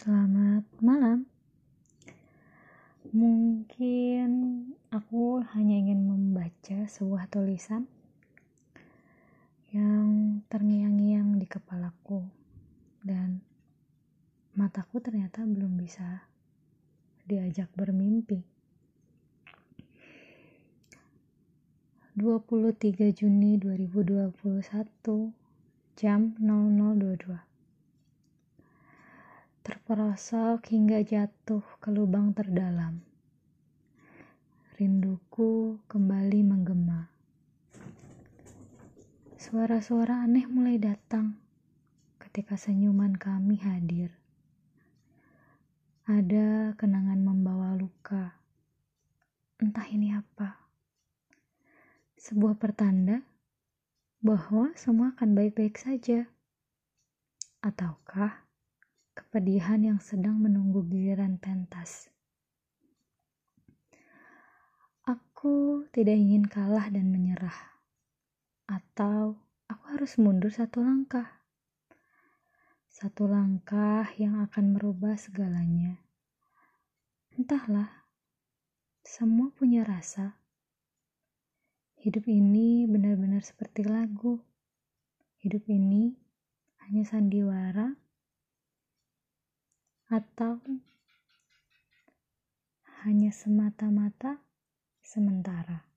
Selamat malam. Mungkin aku hanya ingin membaca sebuah tulisan yang terngiang-ngiang di kepalaku dan mataku ternyata belum bisa diajak bermimpi. 23 Juni 2021 jam 0022 terperosok hingga jatuh ke lubang terdalam. Rinduku kembali menggema. Suara-suara aneh mulai datang ketika senyuman kami hadir. Ada kenangan membawa luka. Entah ini apa. Sebuah pertanda bahwa semua akan baik-baik saja. Ataukah kepedihan yang sedang menunggu giliran pentas. Aku tidak ingin kalah dan menyerah, atau aku harus mundur satu langkah. Satu langkah yang akan merubah segalanya. Entahlah, semua punya rasa. Hidup ini benar-benar seperti lagu. Hidup ini hanya sandiwara atau hanya semata-mata sementara.